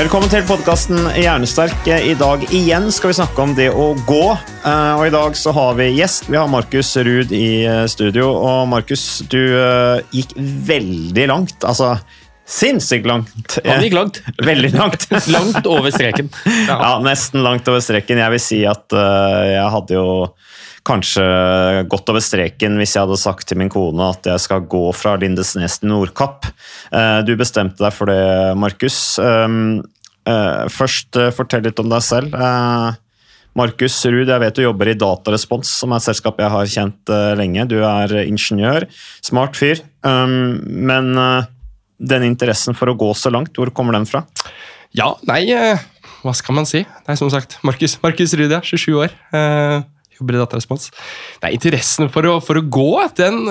Velkommen til podkasten Hjernesterk. I dag igjen skal vi snakke om det å gå. Eh, Og i dag så har vi gjest. Vi har Markus Ruud i eh, studio. Og Markus, du eh, gikk veldig langt. Altså sinnssykt langt. Han gikk langt. Veldig langt. Langt over streken. Ja, nesten langt over streken. Jeg vil si at jeg hadde jo kanskje gått over streken hvis jeg hadde sagt til min kone at jeg skal gå fra Lindesnes til Nordkapp. Eh, du bestemte deg for det, Markus. Um, eh, først, eh, fortell litt om deg selv. Markus Ruud, jeg vet du jobber i Datarespons, som er et selskap jeg har kjent lenge. Du er ingeniør, smart fyr. Um, men den interessen for å gå så langt, hvor kommer den fra? Ja, nei, hva skal man si? Nei, som sagt, Markus Ruud, ja, 27 år. Jobber i Datarespons. Nei, interessen for å, for å gå, den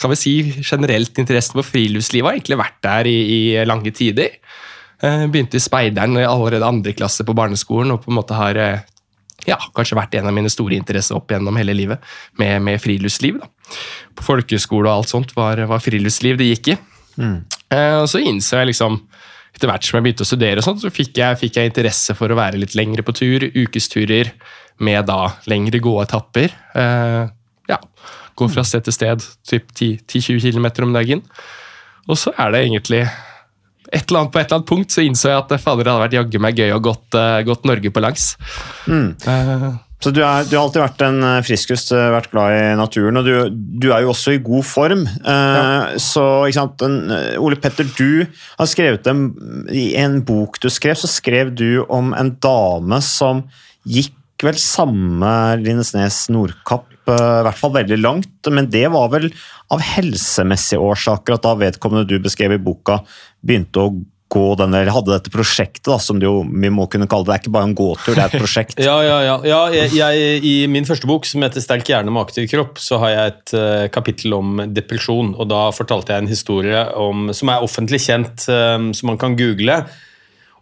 kan vi si generelt interessen for friluftslivet har egentlig vært der i, i lange tider. Eh, begynte i speideren i allerede andre klasse på barneskolen, og på en måte har eh, ja, kanskje vært en av mine store interesser opp gjennom hele livet, med, med friluftsliv. Da. På folkehøyskole og alt sånt var, var friluftsliv det gikk i. Eh, og så innså jeg liksom, etter hvert som jeg begynte å studere, og sånt, så fikk jeg, fikk jeg interesse for å være litt lengre på tur, ukesturer, med da lengre gåetapper. Eh, ja, gå fra sted til sted, typ 10-20 km om dagen. Og så er det egentlig et eller annet, På et eller annet punkt så innså jeg at fader, det hadde vært jaggu meg gøy å gått, uh, gått Norge på langs. Eh, Så du, er, du har alltid vært en eh, friskus, eh, vært glad i naturen, og du, du er jo også i god form. Eh, Så ikke sant, en, Ole Petter, du har skrevet en, i en bok du skrev, så skrev du om en dame som gikk vel samme Lindesnes Nordkapp, eh, i hvert fall veldig langt, men det var vel av helsemessige årsaker at da vedkommende du beskrev i boka, begynte å gå denne, eller hadde dette prosjektet, da, som det jo, vi må kunne kalle det. Det er ikke bare en gåtur, det er et prosjekt. Ja, ja, ja. ja jeg, jeg, I min første bok, som heter 'Sterk hjerne med aktiv kropp', så har jeg et uh, kapittel om depresjon. og Da fortalte jeg en historie om, som er offentlig kjent, um, som man kan google,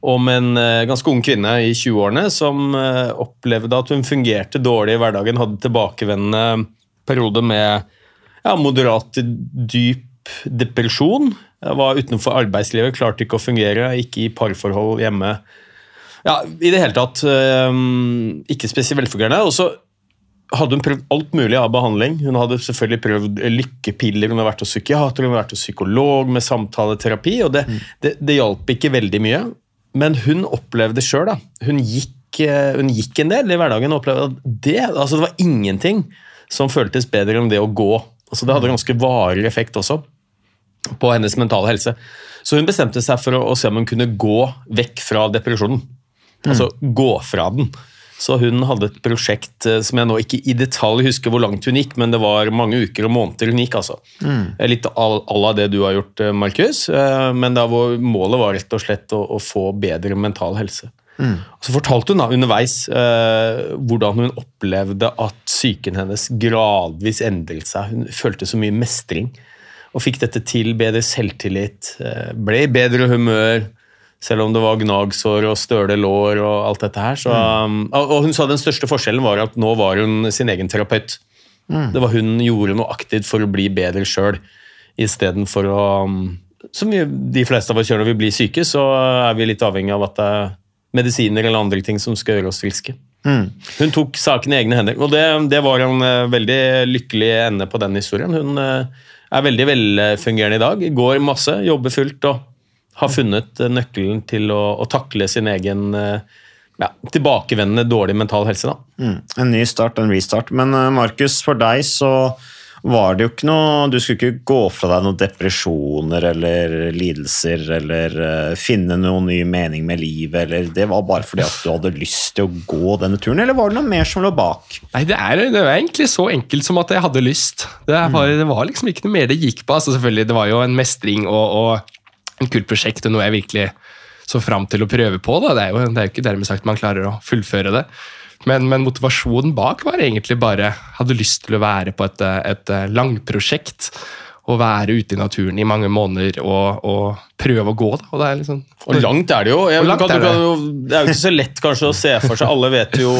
om en uh, ganske ung kvinne i 20-årene som uh, opplevde at hun fungerte dårlig i hverdagen, hadde tilbakevendende periode med ja, moderat dyp depresjon. Jeg var utenfor arbeidslivet, klarte ikke å fungere, ikke i parforhold hjemme. Ja, I det hele tatt eh, ikke spesielt velfungerende. Og så hadde hun prøvd alt mulig av behandling. Hun hadde selvfølgelig prøvd lykkepiller, hun hadde vært hos psykiater, hun hadde vært hos psykolog med samtaleterapi, og det, det, det hjalp ikke veldig mye. Men hun opplevde sjøl. Hun gikk, eh, hun gikk en del i hverdagen og opplevde at det, altså det var ingenting som føltes bedre enn det å gå. Altså det hadde ganske varig effekt også på hennes mentale helse. Så hun bestemte seg for å, å se om hun kunne gå vekk fra depresjonen. Altså gå fra den. Så hun hadde et prosjekt eh, som jeg nå ikke i detalj husker hvor langt hun gikk, men det var mange uker og måneder hun gikk. altså. Mm. Litt à la det du har gjort, eh, Markus, eh, men hvor målet var rett og slett å, å få bedre mental helse. Mm. Så fortalte hun da underveis eh, hvordan hun opplevde at psyken hennes gradvis endret seg. Hun følte så mye mestring og fikk dette til. Bedre selvtillit, eh, ble i bedre humør. Selv om det var gnagsår og støle lår og alt dette her. Så, mm. og og hun sa den største forskjellen var at nå var hun sin egen terapeut. Det var Hun gjorde noe aktivt for å bli bedre sjøl, istedenfor å um, Som de fleste av oss gjør når vi blir syke, så er vi litt avhengig av at det er medisiner eller andre ting som skal gjøre oss friske. Hun tok saken i egne hender, og det, det var en eh, veldig lykkelig ende på den historien. Hun eh, er veldig velfungerende i dag, går masse, jobber fullt og har funnet eh, nøkkelen til å, å takle sin egen eh, ja, tilbakevendende dårlig mental helse. da. Mm. En ny start, en restart. Men eh, Markus, for deg så var det jo ikke noe Du skulle ikke gå fra deg noen depresjoner eller lidelser eller uh, finne noen ny mening med livet, eller det var bare fordi at du hadde lyst til å gå denne turen, eller var det noe mer som lå bak? Nei, det er, det er egentlig så enkelt som at jeg hadde lyst. Det, bare, det var liksom ikke noe mer det gikk på. Altså, selvfølgelig, Det var jo en mestring og, og en kult prosjekt og noe jeg virkelig så fram til å prøve på. Da. Det er jo det er jo ikke dermed sagt man klarer å fullføre det. Men, men motivasjonen bak var egentlig bare hadde lyst til å være på et, et langprosjekt. Og være ute i naturen i mange måneder og, og prøve å gå. Da. Og det er liksom Og langt er det jo. Jeg, kan, er det. jo, det er jo ikke så lett kanskje å se for seg. Alle vet jo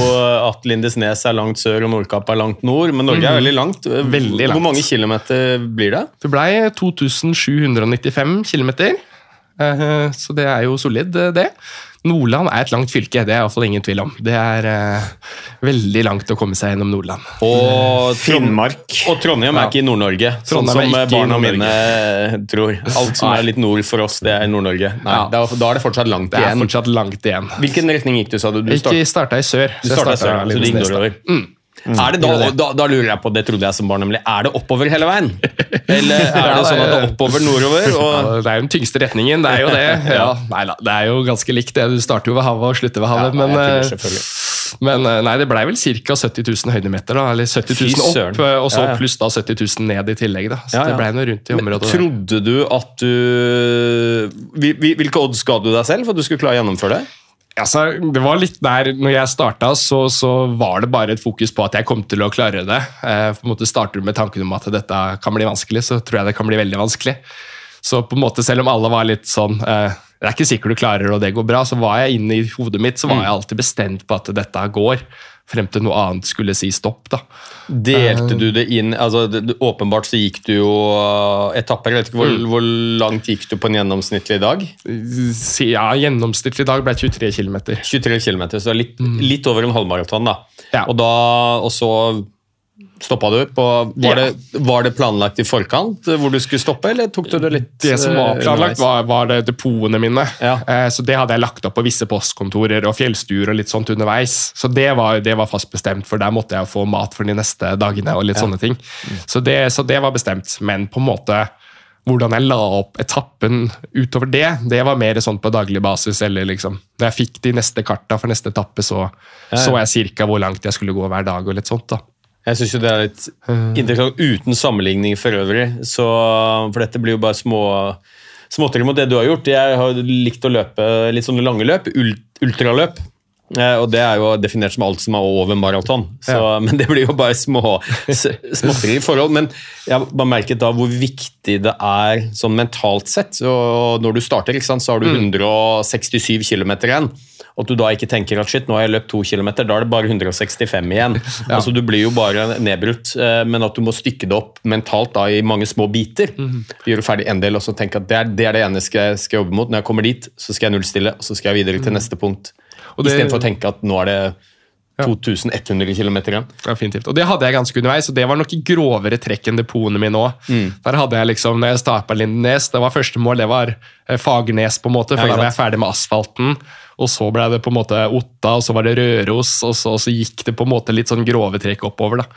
at Lindesnes er langt sør og Nordkapp er langt nord, men Norge er veldig langt. Veldig langt. Hvor mange kilometer blir det? Det blei 2795 kilometer. så det er jo solid, eh, det. Nordland er et langt fylke, det er iallfall ingen tvil om. Det er uh, veldig langt å komme seg gjennom Nordland. Og Finnmark. Og Trondheim er ikke i Nord-Norge, sånn som barna mine tror. Alt som er litt nord for oss, det er Nord-Norge. Ja. da, da er det fortsatt langt Det er igjen. fortsatt langt igjen. Hvilken retning gikk du, sa du? Du Jeg start- ikke starta i sør. du så jeg starta startet sør, så du gikk nordover. da. Nordover. Er det da, da, da lurer jeg på, det trodde jeg som barn, nemlig, er det oppover hele veien? Eller er det sånn at det er oppover nordover? Og Ja, det er jo den tyngste retningen, det er jo det. Ja, nei det er jo ganske likt det. Du starter jo ved havet og slutter ved havet. Ja, men, eh, men eh, nei, det blei vel ca. 70 000 høydemeter. da, Eller 70 000 opp, eh, og så pluss da 70 000 ned i tillegg. da. Så det blei noe rundt i området. Men, Trodde du at du Hvil- hvil- Hvilke odds ga du deg selv for at du skulle klare å gjennomføre det? Altså, det var litt der, når jeg starta, så, så var det bare et fokus på at jeg kom til å klare det. Eh, på en måte Starter du med tanken om at dette kan bli vanskelig, så tror jeg det kan bli veldig vanskelig. Så på en måte, selv om alle var litt sånn eh, Det er ikke sikkert du klarer det, og det går bra, så var jeg inne i hodet mitt så var jeg alltid bestemt på at dette går. Frem til noe annet skulle si stopp. da. Delte du det inn altså det, Åpenbart så gikk du jo uh, etapper. Jeg vet ikke hvor, Mm. hvor langt gikk du på en gjennomsnittlig dag? Ja, Gjennomsnittlig dag ble 23 km. 23 km, så det er litt, litt over en halvmaraton. da. Mm. Ja. Og, da og så stoppa du. på, var, Ja. det, var det planlagt i forkant eh, hvor du skulle stoppe, eller tok du det litt Det som var eh, planlagt, var, var det depotene mine. Ja. Eh, Så det hadde jeg lagt opp på visse postkontorer og fjellstuer og litt sånt underveis. Så det var, det var fast bestemt, for der måtte jeg få mat for de neste dagene. og litt sånne ting. Så det, så det var bestemt. Men på en måte hvordan jeg la opp etappen utover det, det var mer sånn på daglig basis. eller liksom, Da jeg fikk de neste karta for neste etappe, så så jeg cirka hvor langt jeg skulle gå hver dag. og litt sånt da. Jeg syns jo det er litt Mm. interessant uten sammenligning for øvrig. Så, for dette blir jo bare små småtteri mot det du har gjort. Jeg har likt å løpe litt sånne lange løp, ult, ultraløp. Eh, og det er jo definert som alt som er over maraton. Så- Men det blir jo bare små småtteri i forhold. Men jeg har bare merket da hvor viktig det er sånn mentalt sett. Og når du starter, sant, så har du Mm. 167 km igjen. Og at du da ikke tenker at shit, nå har jeg løpt to km, da er det bare 165 igjen. Altså Du blir jo bare nedbrutt, eh, men at du må stykke det opp mentalt da i mange små biter. Mhm. Gjøre ferdig en del og så tenke at det er det, er det ene jeg skal, skal jobbe mot. Når jeg kommer dit, så skal jeg nullstille, og så skal jeg videre til neste punkt. Istedenfor å tenke at nå er det 2100 km igjen. Definitivt. Og det hadde jeg ganske underveis, og det var nok i grovere trekk enn depotene mine òg. Mm. Der hadde jeg liksom, når jeg starta Lindenes, det var første mål, det var eh, Fagernes, på en måte, for Ja, da var jeg ferdig med asfalten. Og så ble det på en måte Otta, og så var det Røros, og så, og så gikk det på en måte litt sånn grove trekk oppover. da.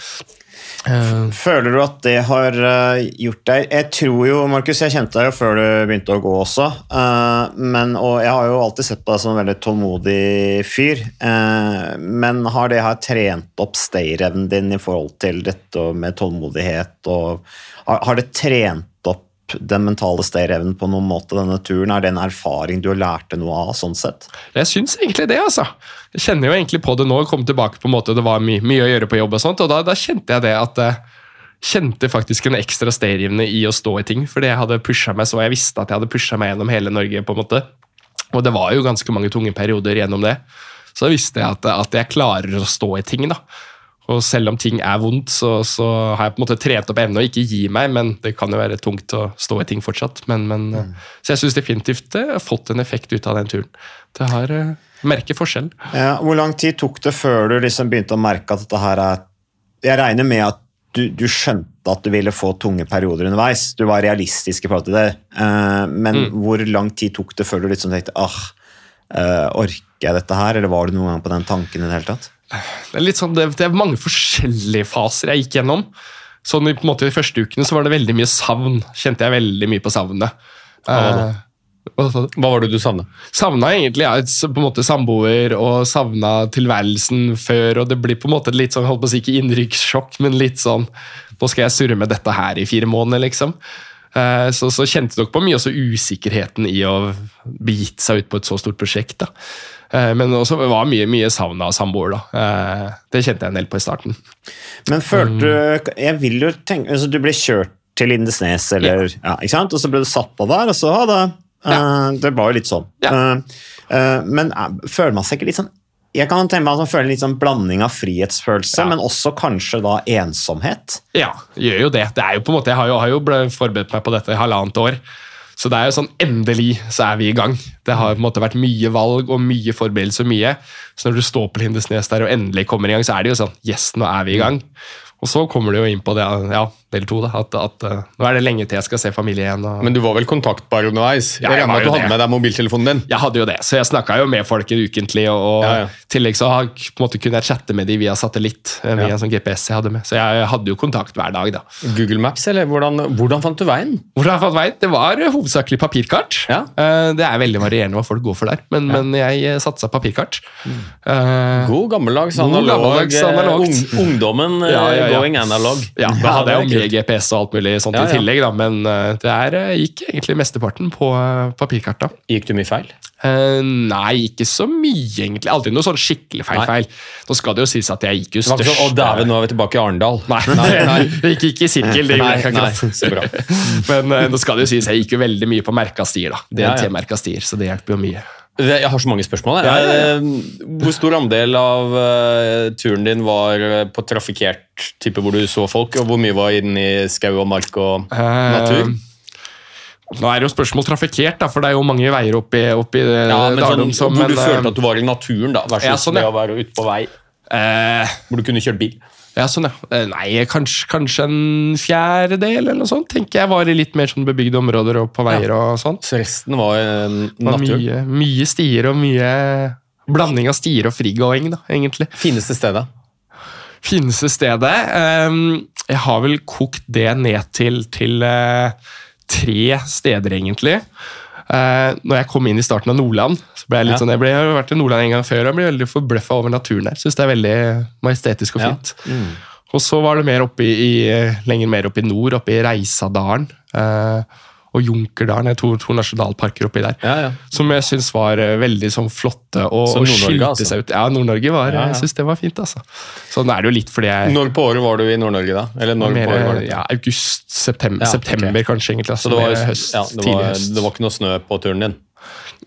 Føler du at det har eh, gjort deg Jeg tror jo, Markus, jeg kjente deg jo før du begynte å gå også. eh, men, og jeg har jo alltid sett på deg som en veldig tålmodig fyr. eh, men har det her trent opp stayerevnen din i forhold til dette med tålmodighet? og Har, har det trent opp den mentale stayerevnen på noen måte denne turen? Er det en erfaring du har lært deg noe av? sånn sett? Jeg syns egentlig det, altså. Jeg kjenner jo egentlig på det nå. Kom tilbake på en måte, Det var my mye å gjøre på jobb, og sånt, og da, da kjente jeg det at jeg kjente faktisk en ekstra stayerevne i å stå i ting. Fordi jeg hadde pusha meg så jeg visste at jeg hadde pusha meg gjennom hele Norge. på en måte. Og det var jo ganske mange tunge perioder gjennom det. Så visste jeg at, at jeg klarer å stå i ting. da. Og selv om ting er vondt, så, så har jeg på en måte trent opp evne å ikke gi meg, men det kan jo være tungt å stå i ting fortsatt. Men, men, Mm. eh, Så jeg syns definitivt det har fått en effekt ut av den turen. Det har eh, merker forskjell. Ja, hvor lang tid tok det før du liksom begynte å merke at dette her er Jeg regner med at du, du skjønte at du ville få tunge perioder underveis. Du var realistisk i forhold til det. Eh, men Mm. hvor lang tid tok det før du liksom tenkte ah, eh, Orker jeg dette her? Eller var du noen gang på den tanken i det hele tatt? Det er, sånn, det, det er mange forskjellige faser jeg gikk gjennom. Sånn i på en måte De første ukene så var det veldig mye savn. Kjente jeg veldig mye på savnet. var det? Eh, hva? Hva var det du savna? Savna egentlig ja, på en måte samboer og savna tilværelsen før. og Det blir på en måte litt sånn, holdt på å si ikke innrykkssjokk, men litt sånn Nå skal jeg surre med dette her i fire måneder, liksom. Eh, Så, så kjente dere på mye også usikkerheten i å begitt seg ut på et så stort prosjekt. da. Eh, Men også var mye, mye savna samboer, da. Eh, Det kjente jeg en del på i starten. Men følte du Jeg vil jo tenke altså Du ble kjørt til Lindesnes, eller ja. ikke sant? Og så ble du satt på der, og så ha det. Eh, det var jo litt sånn. Ja. Eh, eh, men føler man seg ikke litt sånn Jeg kan tenke meg at man føler en litt sånn blanding av frihetsfølelse, Ja. men også kanskje da ensomhet. Ja, gjør jo det. det er jo på en måte, jeg har jo, har jo forberedt meg på dette i halvannet år. Så det er jo sånn, endelig så er vi i gang. Det har på en måte vært mye valg og mye forberedelse og mye. Så når du står på Lindesnes der og endelig kommer i gang, så er det jo sånn, yes, nå er vi i gang. Og så kommer du jo inn på det, ja, del to da, at, at eh, nå er det lenge til jeg skal se familie igjen. Og... Men du var vel kontaktbar underveis? Ja, jeg jeg at du hadde det. med deg mobiltelefonen din? Jeg hadde jo det, så jeg snakka jo med folk ukentlig, og, og Ja, ja. i tillegg så har- en måte kunne jeg chatte med dem via satellitt, eh, via Ja. en sånn GPS jeg hadde med. Så jeg hadde jo kontakt hver dag, da. Google Maps, eller hvordan, hvordan fant du veien? Hvordan fant veien? Det var eh, hovedsakelig papirkart. Ja. Eh, Det er veldig varierende hva folk går for der, men, men jeg satsa papirkart. Eh, God gammeldags God analog. gammeldags analog. ung- ungdommen going analog. Ja, da hadde jeg er med GPS og alt mulig sånt Ja, i tillegg, da, men eh, det er, eh, gikk egentlig mesteparten på papirkarta. papirkart. Gikk du mye feil? Uh, nei, ikke så mye, egentlig. Aldri noe sånn skikkelig feil. Nei. feil. Nå skal det jo sies at jeg gikk jo ikke størst. Og Å, dæven, nå er vi tilbake i Arendal. Nei, nei. det gikk ikke i sirkel. det gjorde Nei, jeg ikke nei, akkurat. så bra. Men uh, nå skal det jo sies, jeg gikk jo veldig mye på merka stier. da. DNT-merka stier, så det hjelper jo mye. Jeg har så mange spørsmål. Ja, ja, ja. Eh, Hvor stor andel av eh, turen din var eh, på trafikkert type hvor du så folk, og hvor mye var inne i skau og mark og natur? Uh, Nå er det jo spørsmål trafikkert, da, for det er jo mange veier oppi, oppi Ja, men sånn, Dalum Hvor du følte at du var i naturen, da, versus Ja, sånn, det å være ute på vei Uh, hvor du kunne kjørt bil. Ja, sånn, ja. Eh, Nei, kanskje, kanskje en fjerdedel eller noe sånt. tenker jeg var i litt mer sånn bebygde områder og på veier og sånt. Så resten var eh, Det natur. mye, mye stier og mye blanding av stier og frigåing, da, egentlig. Fineste stedet? Fineste stedet Um, Jeg har vel kokt det ned til, til uh, tre steder, egentlig. Eh, når jeg kom inn i starten av Nordland så ble Jeg litt Ja. sånn, jeg, ble, jeg har vært i Nordland en gang før og ble veldig forbløffa over naturen der. Syns det er veldig majestetisk og Ja. fint. Og så var det mer oppe i, i, lenger mer oppe i nord, oppe i Reisadalen. eh, og Junkerdalen, det er to, to nasjonalparker oppi der. Ja, ja. Som jeg syns var eh, veldig sånn flotte og, Så og skilte altså. seg ut. Ja, Nord-Norge var Ja, ja. Jeg synes det var fint, altså. Sånn er det jo litt fordi jeg Når på året var du i Nord-Norge, da? Eller når mer, på året var det? ja, august, september, Ja, september okay. kanskje, egentlig. Altså, Så det var, høst, ja, det, var, høst. det var ikke noe snø på turen din?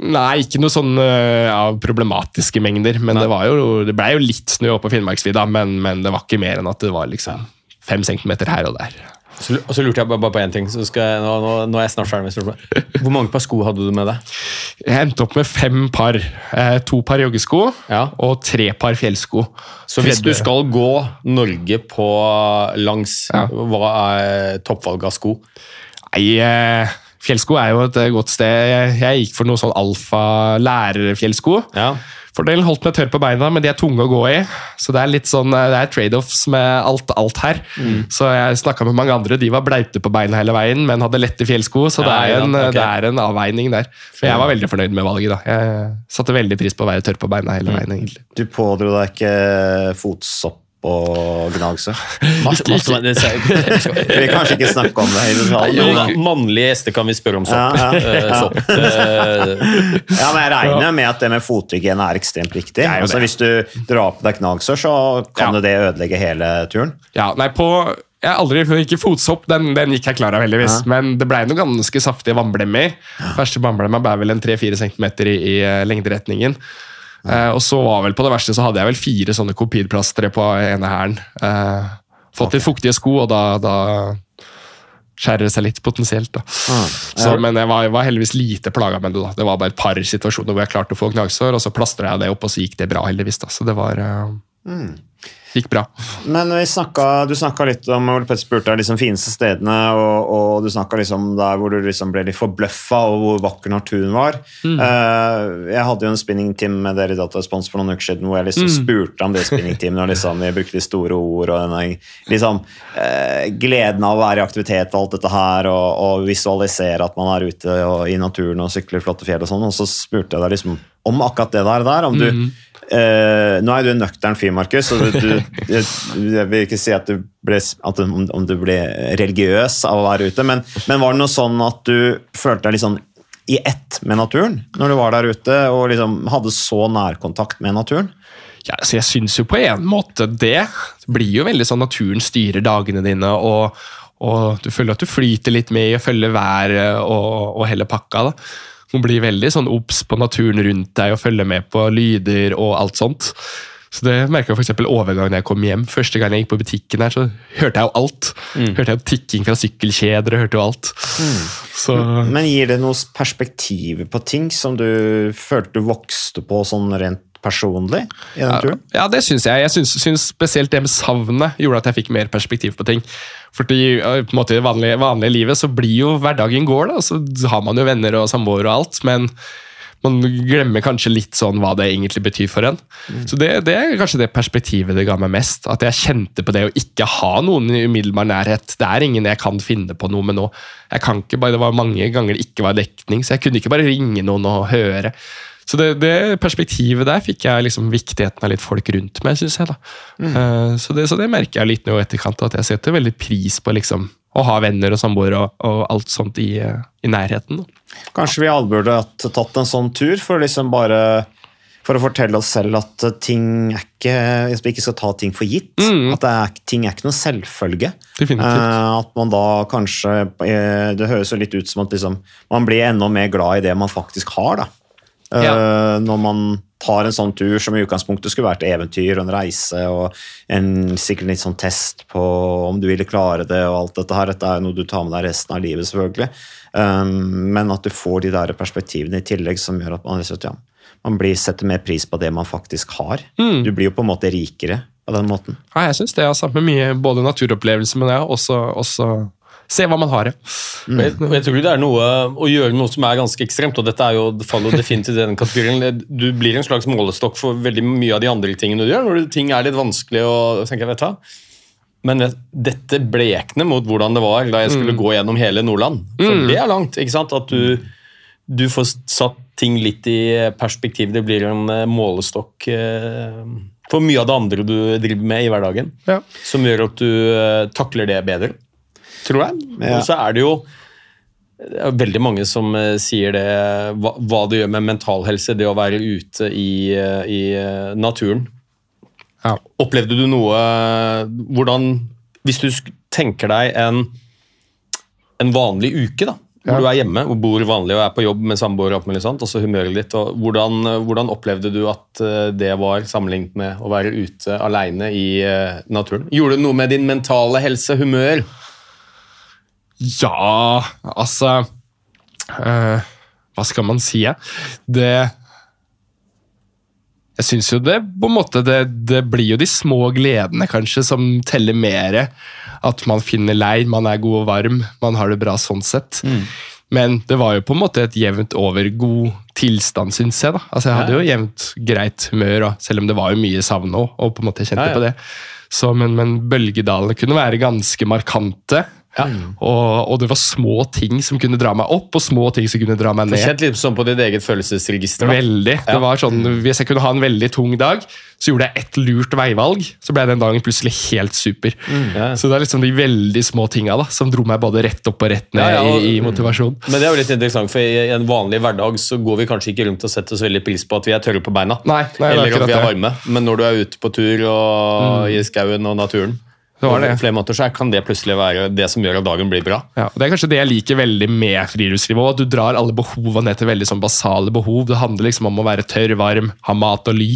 Nei, ikke noe sånn ja, problematiske mengder. Men det, var jo, det ble jo litt snø oppe på Finnmarksvidda, men, men det var ikke mer enn at det var liksom fem centimeter her og der. Så, og så lurte jeg bare, bare på én ting. Så skal jeg, nå, nå, nå er jeg snart ferdig med spørsmålet. Hvor mange par sko hadde du med deg? Jeg endte opp med fem par. Eh, to par joggesko Ja. og tre par fjellsko. Så hvis du skal gå Norge på langs, Ja. hva er toppvalget av sko? Nei, eh, fjellsko er jo et godt sted. Jeg, jeg gikk for noe sånn alfa-lærerfjellsko. Ja. Fordelen holdt meg tørr på beina, men de er tunge å gå i. Så det er litt sånn, eh, det er trade-offs med alt, alt her. Mm. Så jeg snakka med mange andre, de var blaute på beina hele veien, men hadde lette fjellsko, så det, er er ja, en, det er en avveining der. Men jeg var veldig fornøyd med valget. da. Jeg satte veldig pris på å være tørr på beina Mm. hele veien. egentlig. Du pådro deg ikke fotsopp og masse, Vi vil kanskje ikke snakke om det hele mannlige gjester kan vi spørre om sopp. Ja, ja, Eh, ja. sopp. Eh, Ja, men Jeg regner med at det med fothygiene er ekstremt viktig. er Altså, hvis du drar på deg gnagsår, så kan Ja. det ødelegge hele turen. Ja, nei, på... Jeg har aldri Ikke fotsopp, den, den gikk jeg klar av, heldigvis. Men det ble noen ganske saftige vannblemmer. første vannblemma ble vel en 3-4 cm i, i eh, lengderetningen. Eh, og så var vel på det verste så hadde jeg vel fire sånne kopidplastre på ene hælen. Uh, fått litt fuktige sko, og da, da skjærer det seg litt potensielt. da. Ah, Så, men jeg var, jeg var heldigvis lite plaga med det. da. Det var bare et par situasjoner hvor jeg klarte å få gnagsår, og så plastra jeg det opp, og så gikk det bra, heldigvis. da. Så det var eh, Mm. gikk bra. Men vi snakka, du snakka litt om Ole Petter spurte deg liksom fineste stedene, og, og du snakka liksom der hvor du liksom ble litt forbløffa over hvor vakker naturen var. Mm. Uh, jeg hadde jo en spinning-team med dere i Datarespons for noen uker siden hvor jeg liksom Mm. spurte om det spinning-teamet, og liksom vi brukte de store ord og denne liksom uh, gleden av å være i aktivitet og alt dette her, og, og visualisere at man er ute og, i naturen og sykler flotte fjell og sånn, og så spurte jeg deg liksom om akkurat det der, der om du mm. Eh, nå er du en nøktern fyr, Markus, og du, du, jeg, vil ikke si at du ble, at du, om, om du ble religiøs av å være ute, men, men var det noe sånn at du følte deg litt sånn i ett med naturen når du var der ute og liksom hadde så nærkontakt med naturen? Ja, så jeg syns jo på en måte det. Det blir jo veldig sånn naturen styrer dagene dine, og, og du føler at du flyter litt med i å følge været og, og hele pakka. da. Du blir veldig sånn obs på naturen rundt deg og følger med på lyder og alt sånt. Så det merka jeg for eksempel overgangen jeg kom hjem. Første gang jeg gikk på butikken her, så hørte jeg jo alt. Hørte jeg jo tikking fra sykkelkjeder og hørte jo alt. Så Men gir det noe perspektiv på ting som du følte du vokste på sånn rent personlig i den turen? Ja, det syns jeg. Jeg syns, syns spesielt det med savnet gjorde at jeg fikk mer perspektiv på ting. Fordi på en måte i det vanlige, vanlige livet så blir jo hverdagen går, da. Så har man jo venner og samboere og alt, men man glemmer kanskje litt sånn hva det egentlig betyr for en. Så det, det er kanskje det perspektivet det ga meg mest. At jeg kjente på det å ikke ha noen i umiddelbar nærhet. Det er ingen jeg kan finne på noe med nå. Jeg kan ikke bare, Det var mange ganger det ikke var dekning, så jeg kunne ikke bare ringe noen og høre. Så det, det perspektivet der fikk jeg liksom viktigheten av litt folk rundt meg, syns jeg. da. Eh, så, det, så det merker jeg litt nå i etterkant, at jeg setter veldig pris på liksom å ha venner og samboere og, og alt sånt i, i nærheten. Da. Kanskje vi alle burde tatt en sånn tur for liksom bare for å fortelle oss selv at ting er ikke, at vi ikke skal ta ting for gitt. At det er, ting er ikke noe selvfølge. Eh, at man da kanskje eh, Det høres jo litt ut som at liksom, man blir enda mer glad i det man faktisk har. da. Eh, Ja. Når man tar en sånn tur som i utgangspunktet skulle vært eventyr og en reise og en sikkert litt sånn test på om du ville klare det og alt dette her. Dette er noe du tar med deg resten av livet, selvfølgelig. Um, men at du får de der perspektivene i tillegg som gjør at man, liksom, ja, man blir, setter mer pris på det man faktisk har. Du blir jo på en måte rikere på den måten. Ja, jeg syns det, altså. Med mye både naturopplevelser, men ja, også, også se hva man har. Mm. Jeg, jeg tror det er noe å gjøre noe som er ganske ekstremt, og dette er jo, det faller jo definitivt i den kategorien. Du blir en slags målestokk for veldig mye av de andre tingene du gjør. Når ting er litt vanskelig og tenker jeg, vet du? Men dette blekner mot hvordan det var da jeg skulle gå gjennom hele Nordland. For det er langt. ikke sant? At du, du får satt ting litt i perspektiv. Det blir en eh, målestokk eh, for mye av det andre du driver med i hverdagen. Ja. Som gjør at du eh, takler det bedre, tror jeg. Ja. Og så er det jo det er veldig mange som eh, sier det, hva, hva det gjør med mental helse, det å være ute i, eh, i eh, naturen. Ja. Opplevde du noe Hvordan Hvis du tenker deg en, en vanlig uke, da, hvor Ja. du er hjemme og bor vanlig og er på jobb med samboer og sånt, og så humøret ditt, og hvordan, hvordan opplevde du at det var sammenlignet med å være ute alene i naturen? Gjorde det noe med din mentale helse, humør? Ja, altså uh, Hva skal man si? Det Jeg syns jo det på en måte det, det blir jo de små gledene kanskje som teller mer. At man finner leir, man er god og varm, man har det bra sånn sett. Men det var jo på en måte et jevnt over god tilstand, syns jeg. da. Altså Jeg hadde jo jevnt greit humør, selv om det var jo mye savn òg, og på en måte kjente Ja, ja. på det. Så, men, men bølgedalene kunne være ganske markante. Og, og det var små ting som kunne dra meg opp, og små ting som kunne dra meg ned. Kjent litt sånn på ditt eget følelsesregister. da. Veldig. Det var sånn, Hvis jeg kunne ha en veldig tung dag, så gjorde jeg ett lurt veivalg, så ble den dagen plutselig helt super. Ja. Så det er liksom de veldig små tinga da, som dro meg både rett opp og rett ned Ja, ja, og- i, i motivasjon. Men det er jo litt interessant, for i en vanlig hverdag så går vi kanskje ikke rundt og setter oss veldig pris på at vi er tørre på beina. Nei, nei, er eller at vi er varme. Men når du er ute på tur og i skauen og naturen, Det var det. På flere måter så kan det plutselig være det som gjør at dagen blir bra. Ja, og Det er kanskje det jeg liker veldig med friluftslivet. at Du drar alle behovene ned til veldig sånn basale behov. Det handler liksom om å være tørr, varm, ha mat og ly.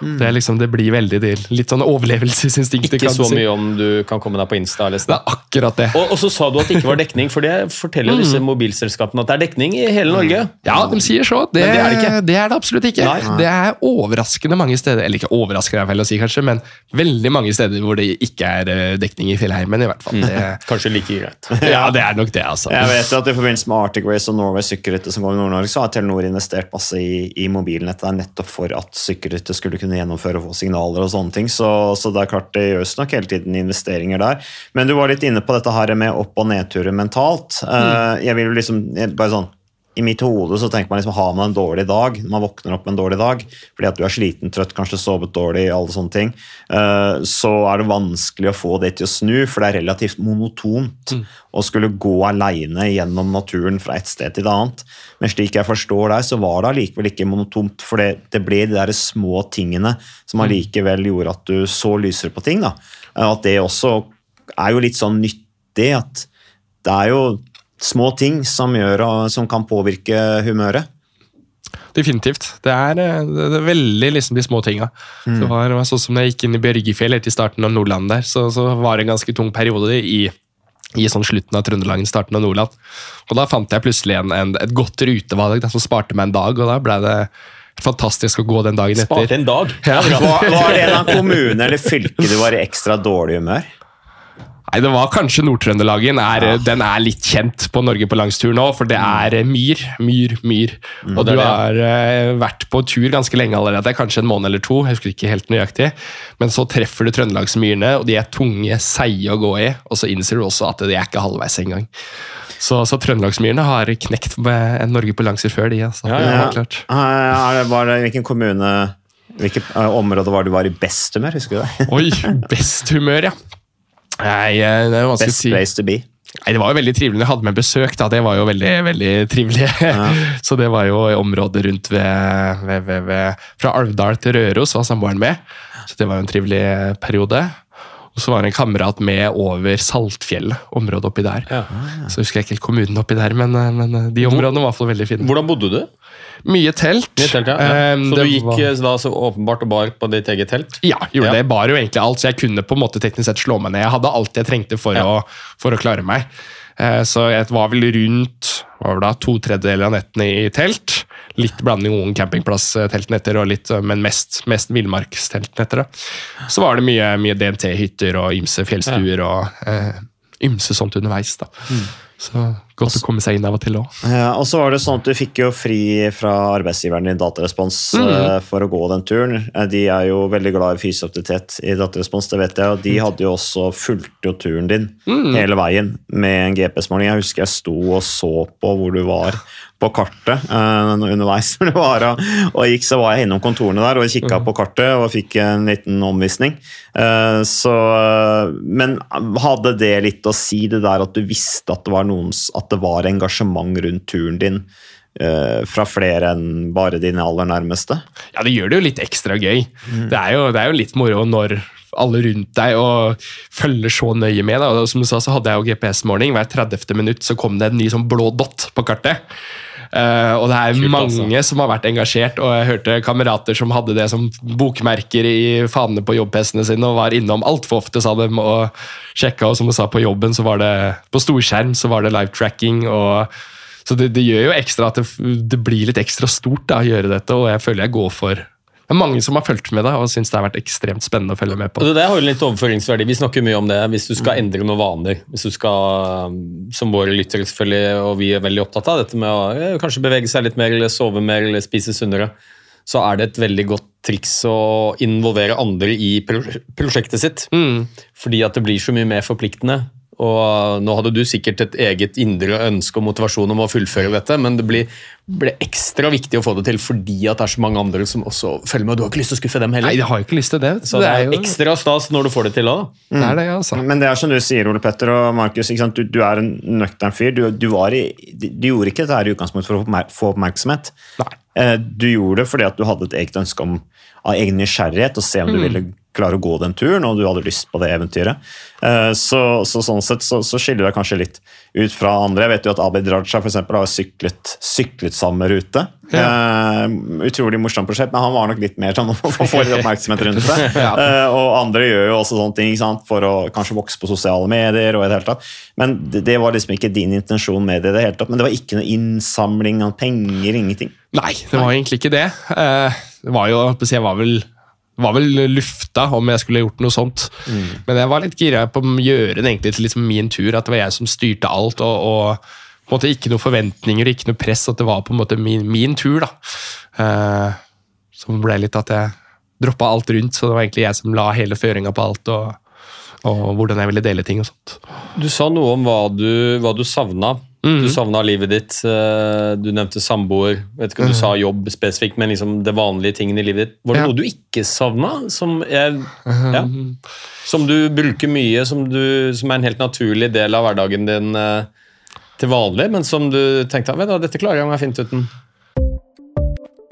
Det, er liksom, det blir veldig del. litt sånn overlevelsesinstinkt. Ikke kan så mye om du kan komme deg på Insta. Liksom. Det er akkurat det. og, og så sa du at det ikke var dekning, for det forteller jo disse mobilselskapene at det er dekning i hele Norge. Ja, de sier så. Det, det er det ikke. det er det absolutt ikke. Nei. Det er overraskende mange steder, eller ikke overraskende er feil å si kanskje, men veldig mange steder hvor det ikke er eh, dekning i fjellheimen i hvert fall. Det, Kanskje like greit. ja, det er nok det, altså. Jeg vet jo at I forbindelse med Arctic Race og Norway sykkelrytte som går i Nord-Norge, så har Telenor investert masse i, i mobilnettet der nettopp for at sykkelrittet skulle kunne gjennomføre og få signaler og sånne ting. Så, så det er klart det gjøres nok hele tiden investeringer der. Men du var litt inne på dette her med opp- og nedturer mentalt. Mm. jeg vil jo liksom, bare sånn, i mitt hode så tenker man liksom, har man en dårlig dag, når man våkner opp med en dårlig dag, fordi at du er sliten, trøtt, kanskje sovet dårlig, alle sånne ting, eh, så er det vanskelig å få det til å snu, for det er relativt monotont å skulle gå alene gjennom naturen fra et sted til et annet. Men slik jeg forstår deg, så var det allikevel ikke monotont, for det, det ble de der små tingene som allikevel gjorde at du så lysere på ting. da. Eh, At det også er jo litt sånn nyttig, at det er jo små ting som, gjør, som kan påvirke humøret. Definitivt. Det er, eh, det er veldig liksom de små tinga. Var, det var sånn som da jeg gikk inn i Bjørgefjell helt i starten av Nordland der, så, så var det en ganske tung periode i, i sånn slutten av Trøndelag, starten av Nordland. Og da fant jeg plutselig en, en, et godt rutevalg da, som sparte meg en dag, og da ble det fantastisk å gå den dagen etter. Sparte en dag. Ja. Var, var det en av kommunene eller fylket du var i ekstra dårlig humør? Nei, det var kanskje Nord-Trøndelagen. Ja. Den er litt kjent på Norge på langstur nå, for det er myr, myr, myr, myr. Og du har uh, vært på tur ganske lenge allerede, kanskje en måned eller to, jeg husker ikke helt nøyaktig. Men så treffer du trøndelagsmyrene, og de er tunge, seige å gå i, og så innser du også at de er ikke halvveis engang. Så, så trøndelagsmyrene har knekt Norge på langstur før, de. Altså. Ja, ja. klart. Eh, Er det, var det, hvilken kommune Hvilket eh, område var det du var i best humør? Husker du det? Oi, best humør, ja. Nei, eh, det er vanskelig å Best place to be. Nei, Det var jo veldig trivelig når jeg hadde med besøk. da, Det var jo veldig veldig trivelig. Så det var jo i området rundt ved, ved, ved, ved Fra Alvdal til Røros var samboeren med. Så det var jo en trivelig periode. Og så var det en kamerat med over Saltfjellet, området oppi der. Ja. Så husker jeg ikke helt kommunen oppi der, men, men de områdene var i hvert fall veldig fine. Hvordan bodde du? Mye telt. Mye telt, ja. ja. Eh, Så det du gikk var- eh, da så åpenbart og bar på ditt eget telt? Ja, gjorde Ja. det. Bar jo egentlig alt, så jeg kunne på en måte teknisk sett slå meg ned. Jeg hadde alt jeg trengte for, Ja. å, for å klare meg. Eh, Så jeg var vel rundt var det da, to tredjedeler av nettene i telt. Litt blanding noen campingplass-teltnetter, men mest, mest villmarksteltnetter. Så var det mye, mye DNT-hytter og ymse fjellstuer og eh, ymse sånt underveis. da. Så godt å komme seg inn av og til òg. Ja, og så var det sånn at Du fikk jo fri fra arbeidsgiveren din Datarespons eh, for å gå den turen. Eh, De er jo veldig glad i fysisk aktivitet i Datarespons, det vet jeg. og De hadde jo også fulgt jo turen din hele veien med en GPS-måling. Jeg husker jeg sto og så på hvor du var på kartet uh, underveis. når du var, og, og gikk, så var jeg innom kontorene der og kikka på kartet og fikk en liten omvisning. Uh, så, men hadde det litt å si, det der at du visste at det var noens s- at det var engasjement rundt turen din eh, fra flere enn bare dine aller nærmeste? Ja, det gjør det jo litt ekstra gøy. Det, er jo, det er jo litt moro når alle rundt deg og følger så nøye med. Da. Og som du sa, så hadde jeg jo GPS-måling. Hver 30. minutt så kom det en ny sånn blå dott på kartet. Eh, og det er Kult, mange som har vært engasjert, og jeg hørte kamerater som hadde det som bokmerker i fanene på jobb-PC-ene sine og var innom altfor ofte, sa dem, og sjekka. Og som du sa, på jobben så var det på storskjerm så var det live tracking. og så det, det gjør jo ekstra at det, det blir litt ekstra stort da, å gjøre dette, og jeg føler jeg går for Det er mange som har fulgt med det og syns det har vært ekstremt spennende å følge med på. Det der har jo litt overføringsverdi. Vi snakker mye om det hvis du skal endre noen vaner. Hvis du skal, som våre lyttere selvfølgelig, og vi er veldig opptatt av dette med å kanskje bevege seg litt mer, eller sove mer, eller spise sunnere, så er det et veldig godt triks å involvere andre i prosjektet sitt. Mm. Fordi at det blir så mye mer forpliktende. Og nå hadde du sikkert et eget indre ønske og motivasjon om å fullføre dette, men det blir, ble ekstra viktig å få det til fordi at det er så mange andre som også følger med. og Du har ikke lyst til å skuffe dem heller. Nei, jeg har ikke lyst til det. Så det er jo ekstra stas når du får det til òg. det, er det altså. Men det er som du sier, Ole Petter og Markus, ikke sant? Du, du er en nøktern fyr. Du, du, var i, du, gjorde ikke dette her i utgangspunktet for å få oppmerksomhet. Nei. Eh, Du gjorde det fordi at du hadde et eget ønske om av egen nysgjerrighet, og se om du ville klare å gå den turen, og du hadde lyst på det eventyret. Eh, så, så sånn sett så, så skiller det kanskje litt ut fra andre. Jeg vet jo at Abid Raja for eksempel, har syklet, syklet samme rute. Eh, utrolig morsomt prosjekt, men han var nok litt mer sånn å få litt oppmerksomhet rundt det. Uh, og andre gjør jo også sånne ting for å kanskje vokse på sosiale medier. og i det hele tatt. Men det, det var liksom ikke din intensjon med det i det hele tatt. Men det var ikke noe innsamling av penger, ingenting. Nei, det var egentlig ikke det. Uh, Det var jo, jeg var vel, var vel lufta om jeg skulle gjort noe sånt. Men jeg var litt gira på å gjøre det egentlig til liksom min tur, at det var jeg som styrte alt. og, og på en måte ikke noen forventninger ikke noe press, at det var på en måte min, min tur. da. Eh, Som ble litt at jeg droppa alt rundt, så det var egentlig jeg som la hele føringa på alt. og og hvordan jeg ville dele ting og sånt. Du sa noe om hva du, hva du savna. Du savna livet ditt. eh, Du nevnte samboer. Vet ikke om du sa jobb spesifikt, men liksom det vanlige tingene i livet ditt. Var det Ja. noe du ikke savna? Som, jeg, ja, som du bruker mye, som, du, som er en helt naturlig del av hverdagen din eh, til vanlig, men som du tenkte at dette klarer jeg meg fint uten.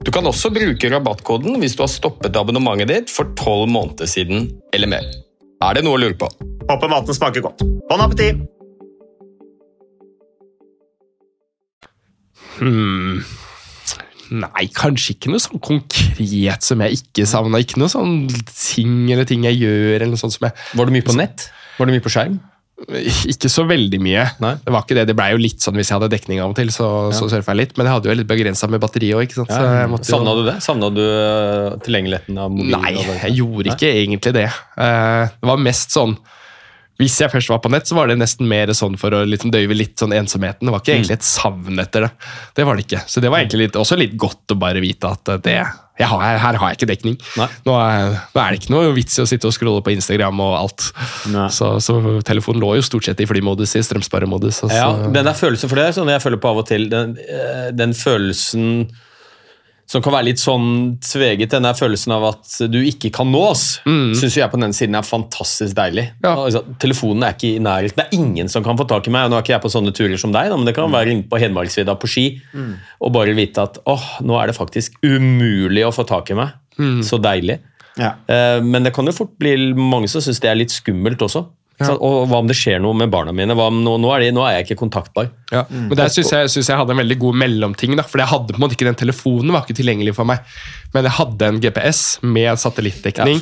Du kan også bruke rabattkoden hvis du har stoppet abonnementet ditt for 12 måneder siden eller mer. Er det noe å lure på? Håper maten smaker godt. Bon appétit! Hmm. Nei, kanskje ikke noe sånn konkret som jeg ikke savna. Ikke noe sånn ting eller ting jeg gjør. eller noe sånt som jeg... Var du mye på nett? Var du mye på skjerm? Ikke så veldig mye. Nei. Det var ikke det. Det blei jo litt sånn hvis jeg hadde dekning av og til, så, så surfa jeg litt. Men jeg hadde jo litt begrensa med batteri òg, jo- Savna du det? Savna du eh, tilgjengeligheten av mobilen? Nei, jeg gjorde ikke egentlig det. Uh, Det var mest sånn hvis jeg først var på nett, så var det nesten mer sånn for å liksom døyve litt sånn ensomheten. Det var ikke Mm. egentlig et savn etter det. Det var det ikke. Så det var egentlig litt, også litt godt å bare vite at det har, her har jeg ikke dekning. Nå er, nå er det ikke noe vits i å sitte og scrolle på Instagram og alt. Så, så telefonen lå jo stort sett i flymodus, i strømsparemodus. Altså. Ja, den der følelsen, for det sånn jeg føler på av og til, den, eh, den følelsen som kan være litt sånn tveget, den der følelsen av at du ikke kan nås, mm. syns jeg på den siden er fantastisk deilig. Ja. Altså, telefonen er ikke i nærheten. Det er ingen som kan få tak i meg. og Nå er ikke jeg på sånne turer som deg, da, men det kan være inne på Hedmarksvidda på ski og bare vite at åh, nå er det faktisk umulig å få tak i meg. Så deilig. Ja. Eh, Men det kan jo fort bli mange som syns det er litt skummelt også. Så, og hva om det skjer noe med barna mine? Hva om nå, nå, er de, nå er jeg ikke kontaktbar. Ja, men der syns jeg, synes jeg hadde en veldig god mellomting. da, For jeg hadde på en måte ikke den telefonen var ikke tilgjengelig for meg. Men jeg hadde en GPS med Ja, så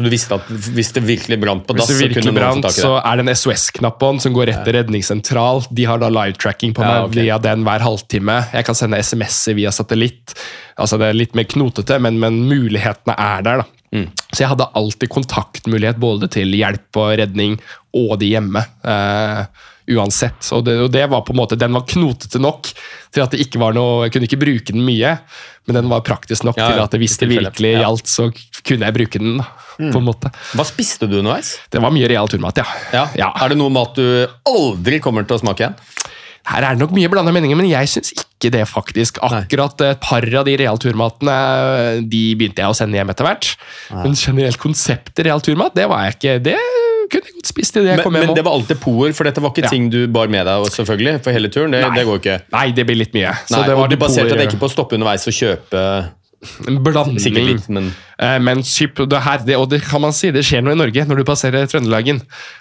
du visste at hvis det virkelig brant på dass, det så kunne noen få brant, tak i så er det en SOS-knapp på den som går rett til redningssentral. De har da live-tracking på Ja, meg ok. via den hver halvtime. Jeg kan sende SMS-er via satellitt. Altså Det er litt mer knotete, men, men mulighetene er der. da. Mm. Så jeg hadde alltid kontaktmulighet både til hjelp og redning og de hjemme. eh, uansett. Og det, og det var på en måte, Den var knotete nok til at det ikke var noe Jeg kunne ikke bruke den mye, men den var praktisk nok Ja, til at hvis det virkelig Ja. gjaldt, så kunne jeg bruke den. Mm. på en måte. Hva spiste du underveis? Det var mye real turmat, ja. Ja. Ja. Er det noe mat du aldri kommer til å smake igjen? Her er det nok mye blanda meninger, men jeg syns ikke det, faktisk. Akkurat et par av de real turmatene de begynte jeg å sende hjem etter hvert. Men generelt konseptet real turmat, det var jeg ikke Det kunne jeg godt spist i det jeg Men, kom men det var alltid poer, for dette var ikke Ja. ting du bar med deg selvfølgelig, for hele turen. Det, Nei. det går ikke. Nei, det blir litt mye. Så Nei, det var og du baserte deg ikke på å stoppe underveis og kjøpe En blanding. sikkert litt, men Eh, Men skip, det her, det, og det kan man si, det skjer noe i Norge når du passerer Trøndelagen.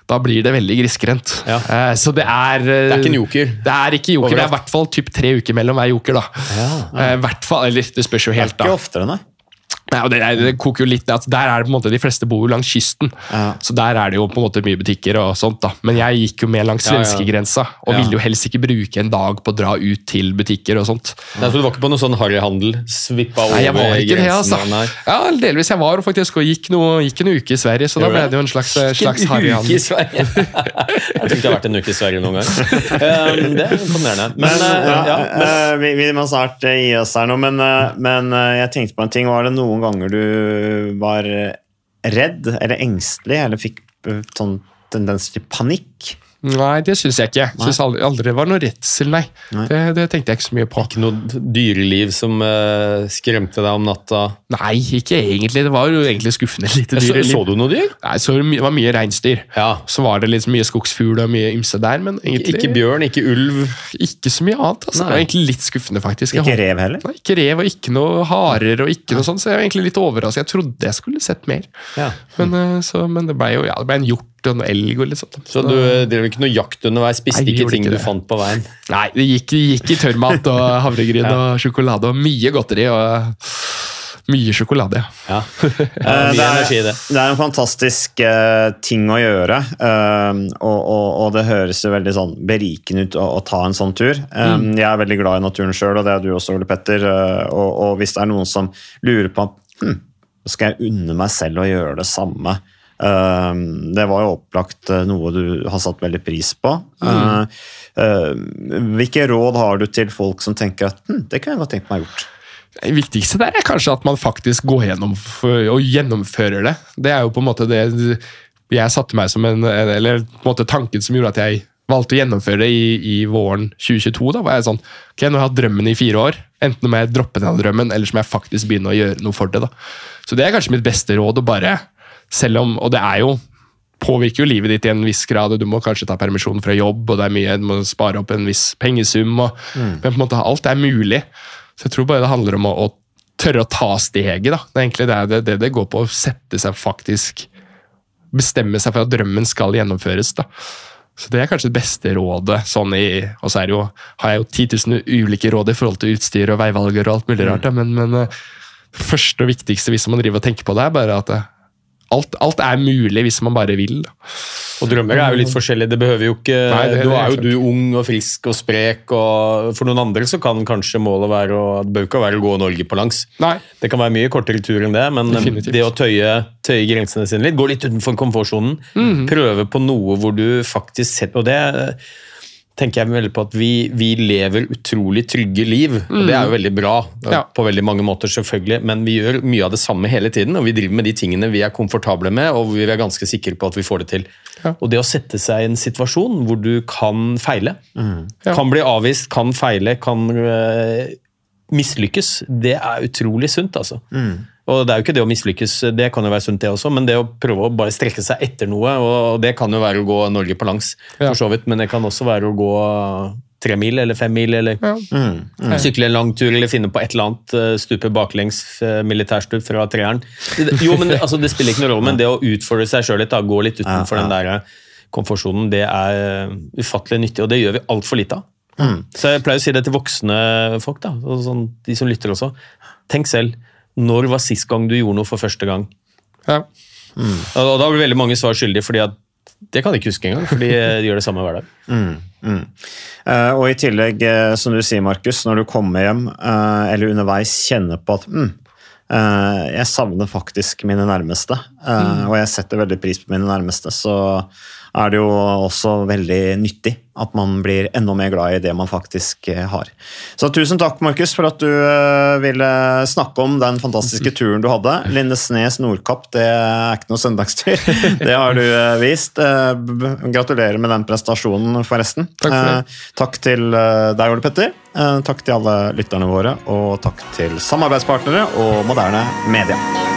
Da blir det veldig grisgrendt. Ja. Eh, Så det er det er ikke en joker. Det er ikke joker, det er i hvert fall typ tre uker mellom hver joker. da. Eh, i hvert fall, eller Det spørs jo helt, da Ikke da. oftere, nei. Nei, og det, det koker jo litt. Altså, der er det på en måte, De fleste bor jo langs kysten, Ja. så der er det jo på en måte mye butikker. og sånt da. Men jeg gikk jo med langs Ja, ja. og Ja. ville jo helst ikke bruke en dag på å dra ut til butikker og sånt. Nei, så du var ikke på noe sånn harryhandel? Svippa over Nei, jeg var ikke det, altså. Nei. Ja, delvis. Jeg var faktisk og gikk, noe, gikk en uke i Sverige, så da ble det? det jo en slags, eh, slags harryhandel. Sverige. jeg tror ikke jeg har vært en uke i Sverige noen gang. Um, det er imponerende. Men, Men, uh, ja, ja, men eh, vi, vi må snart eh, gi oss her nå, men, eh, men eh, jeg tenkte på en ting. Var det noen ganger du var redd eller engstelig, eller fikk eh, sånn tendens til panikk? Nei, det syns jeg ikke. Syns aldri, aldri var noe redsel, nei. Nei. Det, det tenkte jeg ikke så mye på. ikke noe dyreliv som uh, skremte deg om natta? Nei, ikke egentlig. Det var jo egentlig skuffende lite Så, dyreliv. så du noe dyr? Nei, så det var mye reinsdyr. Ja. Så var det liksom mye skogsfugl og mye ymse der, men egentlig Ikke bjørn, ikke ulv? ikke så mye annet. Altså. Det var egentlig litt skuffende, faktisk. Ikke rev heller? Nei, ikke rev og ikke noe harer og ikke noe sånt, så jeg var egentlig litt overrasket. Jeg trodde jeg skulle sett mer, Ja. men, eh, så, men det ble jo ja, det ble en hjort og en elg og litt sånt. Så du eh, drev ikke noe jakt underveis? Spiste Nei, ikke ting ikke du fant på veien? Nei, det gikk, det gikk i tørrmat og havregryn og sjokolade og mye godteri og mye sjokolade. ja. Ja. Eh, Ja, mye det, energi er, det. det er en fantastisk uh, ting å gjøre, Um, og, og, og det høres jo veldig sånn berikende ut å, å ta en sånn tur. Um, Mm. Jeg er veldig glad i naturen sjøl, og det er du også, Ole Petter. Uh, og, og hvis det er noen som lurer på hm, skal jeg unne meg selv å gjøre det samme. Eh, det var jo opplagt eh, noe du har satt veldig pris på. Eh, eh, hvilke råd har du til folk som tenker at hm, det kunne jeg godt tenkt meg gjort? Det viktigste der er kanskje at man faktisk går gjennom og gjennomfører det. Det er jo på en måte det jeg satte meg som en Eller på en måte tanken som gjorde at jeg valgte å gjennomføre det i, i våren 2022. Da var jeg sånn Ok, nå har jeg hatt drømmen i fire år. Enten må jeg droppe den drømmen, eller så må jeg faktisk begynne å gjøre noe for det. da. Så det er kanskje mitt beste råd. å bare, selv om, Og det er jo påvirker jo livet ditt i en viss grad, og du må kanskje ta permisjon fra jobb, og det er mye, du må spare opp en viss pengesum, og, men på en måte alt er mulig. Så jeg tror bare det handler om å, å tørre å ta steget. da. Det er egentlig det det, det det går på, å sette seg faktisk Bestemme seg for at drømmen skal gjennomføres. da. Så Det er kanskje det beste rådet. sånn i, Og så jo, har jeg jo 10 000 ulike råd i forhold til utstyr og veivalger og alt mulig rart, da, men, men eh, det første og viktigste hvis man driver og tenker på det, er bare at eh, alt, alt er mulig hvis man bare vil. Og drømmer er jo litt forskjellige. Det behøver jo ikke Nei, det- Nå er jo du ung og frisk og sprek, og for noen andre så kan kanskje målet være å Det bør ikke være å gå Norge på langs. Nei. Det kan være mye kortere tur enn det, men Definitivt. det å tøye, tøye grensene sine litt, gå litt utenfor komfortsonen, Mhm. prøve på noe hvor du faktisk setter Og det tenker jeg veldig på at vi, vi lever utrolig trygge liv, og det er jo veldig bra. Ja. på veldig mange måter, selvfølgelig, men vi gjør mye av det samme hele tiden, og vi driver med de tingene vi er komfortable med, og vi er ganske sikre på at vi får det til. Ja. Og det å sette seg i en situasjon hvor du kan feile, Ja. kan bli avvist, kan feile, kan øh, mislykkes, det er utrolig sunt, altså. Og det er jo ikke det å mislykkes, det kan jo være sunt det også, men det å prøve å bare strekke seg etter noe, og det kan jo være å gå Norge på langs, Ja. for så vidt, men det kan også være å gå tre mil eller fem mil, eller Ja. sykle en lang tur, eller finne på et eller annet, øh, stupe baklengs øh, militærstup fra treeren. Jo, men det, altså, det spiller ikke noen rolle, men det å utfordre seg sjøl litt, da, gå litt utenfor Ja, ja. den der komfortsonen, det er ufattelig nyttig, og det gjør vi altfor lite av. Så jeg pleier å si det til voksne folk, da, sånn, de som lytter også. Tenk selv, når var sist gang du gjorde noe for første gang? Ja. Og, og da blir veldig mange svar skyldige, fordi at det kan de ikke huske engang, for de gjør det samme hver dag. Eh, og i tillegg, eh, som du sier, Markus, når du kommer hjem eh, eller underveis kjenner på at mm, eh, jeg savner faktisk mine nærmeste, eh, og jeg setter veldig pris på mine nærmeste, så er det jo også veldig nyttig at man blir enda mer glad i det man faktisk eh, har. Så tusen takk, Markus, for at du eh, ville snakke om den fantastiske turen du hadde. Lindesnes Nordkapp, det er ikke noe søndagstur. Det har du eh, vist. Gratulerer med den prestasjonen, forresten. Takk for det. Takk til deg, Ole Petter. Takk til alle lytterne våre, og takk til samarbeidspartnere og moderne media.